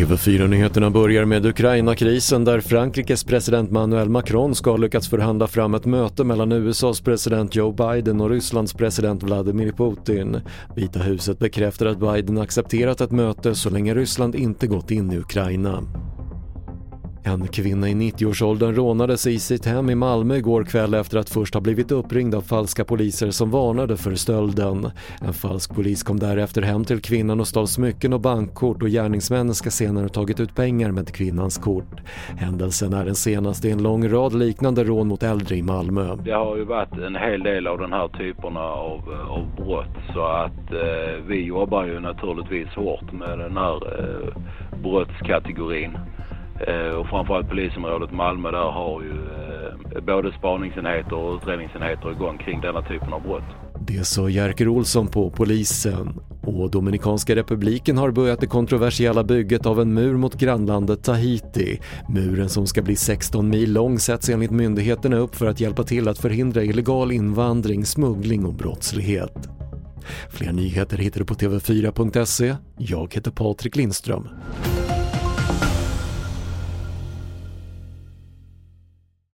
TV4-nyheterna börjar med Ukraina-krisen där Frankrikes president Manuel Macron ska ha lyckats förhandla fram ett möte mellan USAs president Joe Biden och Rysslands president Vladimir Putin. Vita huset bekräftar att Biden accepterat ett möte så länge Ryssland inte gått in i Ukraina. En kvinna i 90-årsåldern rånades i sitt hem i Malmö igår kväll efter att först ha blivit uppringd av falska poliser som varnade för stölden. En falsk polis kom därefter hem till kvinnan och stal smycken och bankkort och gärningsmännen ska senare ha tagit ut pengar med kvinnans kort. Händelsen är den senaste i en lång rad liknande rån mot äldre i Malmö. Det har ju varit en hel del av den här typerna av, av brott så att eh, vi jobbar ju naturligtvis hårt med den här eh, brottskategorin. Eh, och framförallt polisområdet Malmö där har ju eh, både spaningsenheter och utredningsenheter igång kring denna typen av brott. Det sa Jerker Olsson på polisen. Och Dominikanska republiken har börjat det kontroversiella bygget av en mur mot grannlandet Tahiti. Muren som ska bli 16 mil lång sätts enligt myndigheterna upp för att hjälpa till att förhindra illegal invandring, smuggling och brottslighet. Fler nyheter hittar du på TV4.se. Jag heter Patrik Lindström.